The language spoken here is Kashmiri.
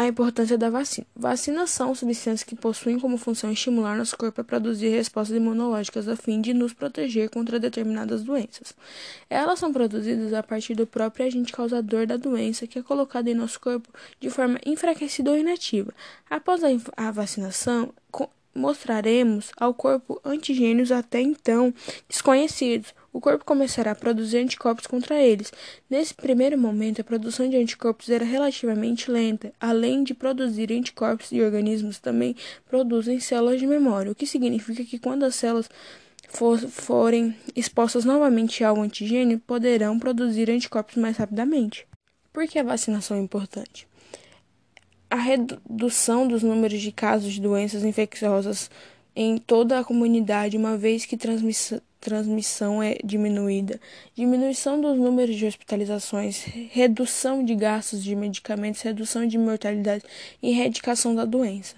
a importância da vacina. Vacinas são substâncias que possuem como função estimular nosso corpo a produzir respostas imunológicas a fim de nos proteger contra determinadas doenças. Elas são produzidas a partir do próprio agente causador da doença que é colocado em nosso corpo de forma enfraquecida ou inativa. Após a vacinação, mostraremos ao corpo antigênios até então desconhecidos. O corpo começará a produzir anticorpos contra eles. Nesse primeiro momento, a produção de anticorpos era relativamente lenta. Além de produzir anticorpos e organismos também produzem células de memória, o que significa que quando as células for, forem expostas novamente ao antigênio, poderão produzir anticorpos mais rapidamente. Por que a vacinação é importante? a redução dos números de casos de doenças infecciosas em toda a comunidade, uma vez que transmissão, transmissão é diminuída, diminuição dos números de hospitalizações, redução de gastos de medicamentos, redução de mortalidade e erradicação da doença.